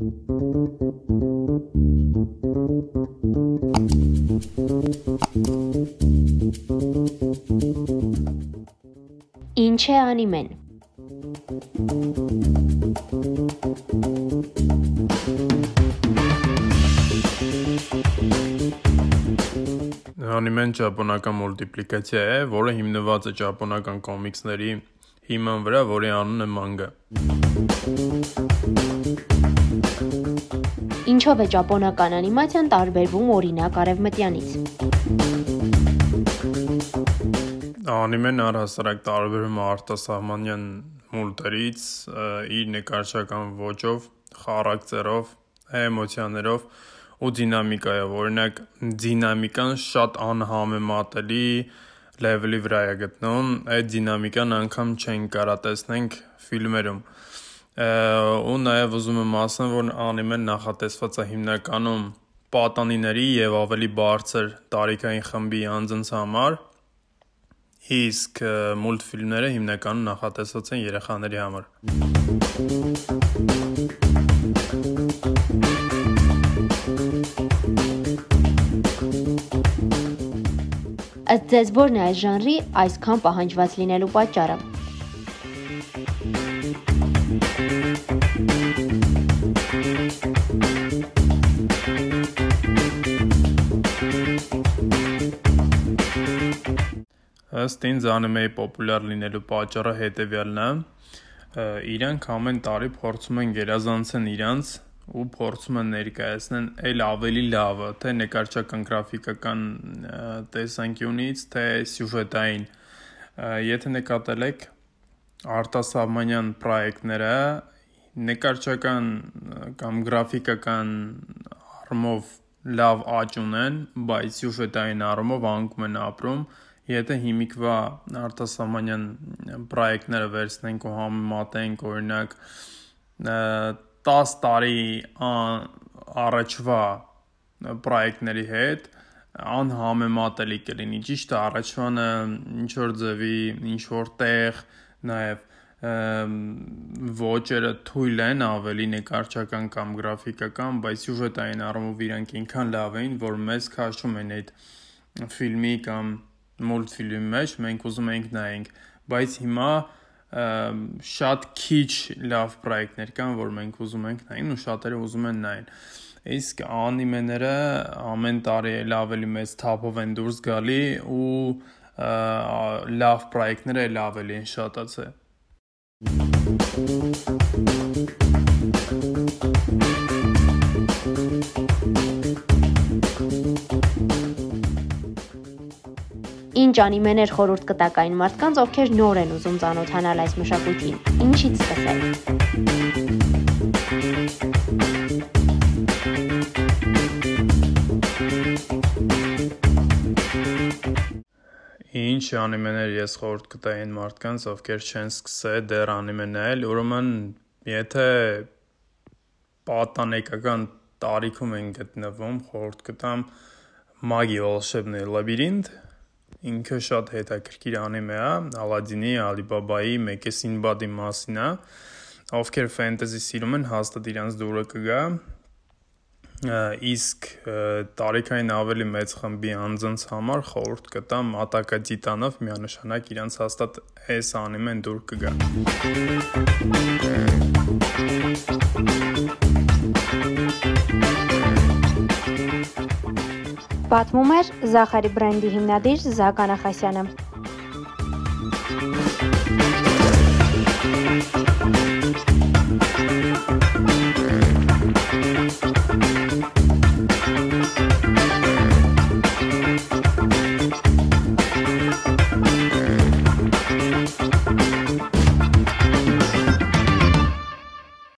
Ինչ է անիմեն։ Անիմեն ճապոնական մուլտիպլիկացիա է, որը հիմնված է ճապոնական կոմիքսների հիման վրա, որի անունն է մանգա։ Ինչով է ճապոնական անիմացիան տարբերվում օրինակ արևմտյանից։ Անիմեն առհասարակ տարբերվում է արտասահմանյան մուլտերից իր նկարչական ոճով, խառակցերով, էմոցիաներով ու դինամիկայով։ Օրինակ, դինամիկան շատ անհամեմատելի լեվելի վրա է գտնում, այդ դինամիկան անգամ չեն կարա տեսնենք ֆիլմերում։ Ու նաև ուզում եմ ասեմ, որ անիմեն նախատեսված է հիմնականում պատանիների եւ ավելի բարձր տարիքային խմբի անձանց համար, իսկ մուլտֆիլմները հիմնականում նախատեսված են երեխաների համար։ Ըստ ձեզ ո՞րն է այս ժանրի այսքան պահանջված լինելու պատճառը։ Ըստ ինձ անիմեի պոպուլյար լինելու պատճառը հետևյալն է. իրանք ամեն տարի փորձում են գերազանցեն իրանց ու փորձում են ներկայացնեն այլ ավելի լավը, թե նկարչական գրաֆիկական տեսանկյունից, թե սյուժետային։ Եթե նկատել եք արտասահմանյան պրոյեկտները նկարչական կամ գրաֆիկական առումով լավ աճ ունեն, բայց սյուժետային առումով անկում են ապրում։ Եթե հիմիկվա արտասահմանյան պրոյեկտները վերցնենք ու համեմատենք օրինակ 10 տարի առաջվա պրոյեկտների հետ, անհամեմատելի կլինի։ Ճիշտ է, առաջվանը ինչ որ ձևի, ինչ որ տեղ, նաև ոճերը թույլ են ավելի նկարչական կամ գրաֆիկական, բայց սյուժետային առումով իրանք այնքան լավ էին, որ մեզ քաշում են այդ ֆիլմի կամ մուլտֆիլմի մեջ, մենք ուզում էինք նայենք, բայց հիմա շատ քիչ լավ պրոյեկտներ կան, որ մենք ուզում ենք նայեն ու շատերը ուզում են նայեն։ Իսկ անիմեները ամեն տարի էլ ավելի մեծ թափով են դուրս գալի ու լավ պրոյեկտները էլ ավելի են շատացել։ Ինչ անիմեներ խորհուրդ կտաք այն մարդկանց, ովքեր նոր են ուզում ծանոթանալ այս մշակույթին։ Ինչից սկսել։ Ինչ անիմեներ ես խորհուրդ կտայի այն մարդկանց, ովքեր չեն սկսել դեռ անիմե նայել, ուրեմն եթե պատանեկական տարիքում են գտնվում, խորհուրդ կտամ Մագի Волшебный лабиринт Ինքը շատ հետաքրքիր անիմե է, Ալադինի, Ալիբաբայի, Մեկե Սինբադի մասին է։ Ովքեր ֆենտեզի սիրում են, հաստատ իրանց դուրը կգա։ Իսկ տարիքային ավելի մեծ խմբի անձանց համար խորհուրդ կտամ Ատակա Տիտանով միանշանակ իրանց հաստատ այս անիմեն դուր կգա։ Պատմում էր Զախարի բրենդի հիմնադիր Զակ Անախասյանը։ Thank you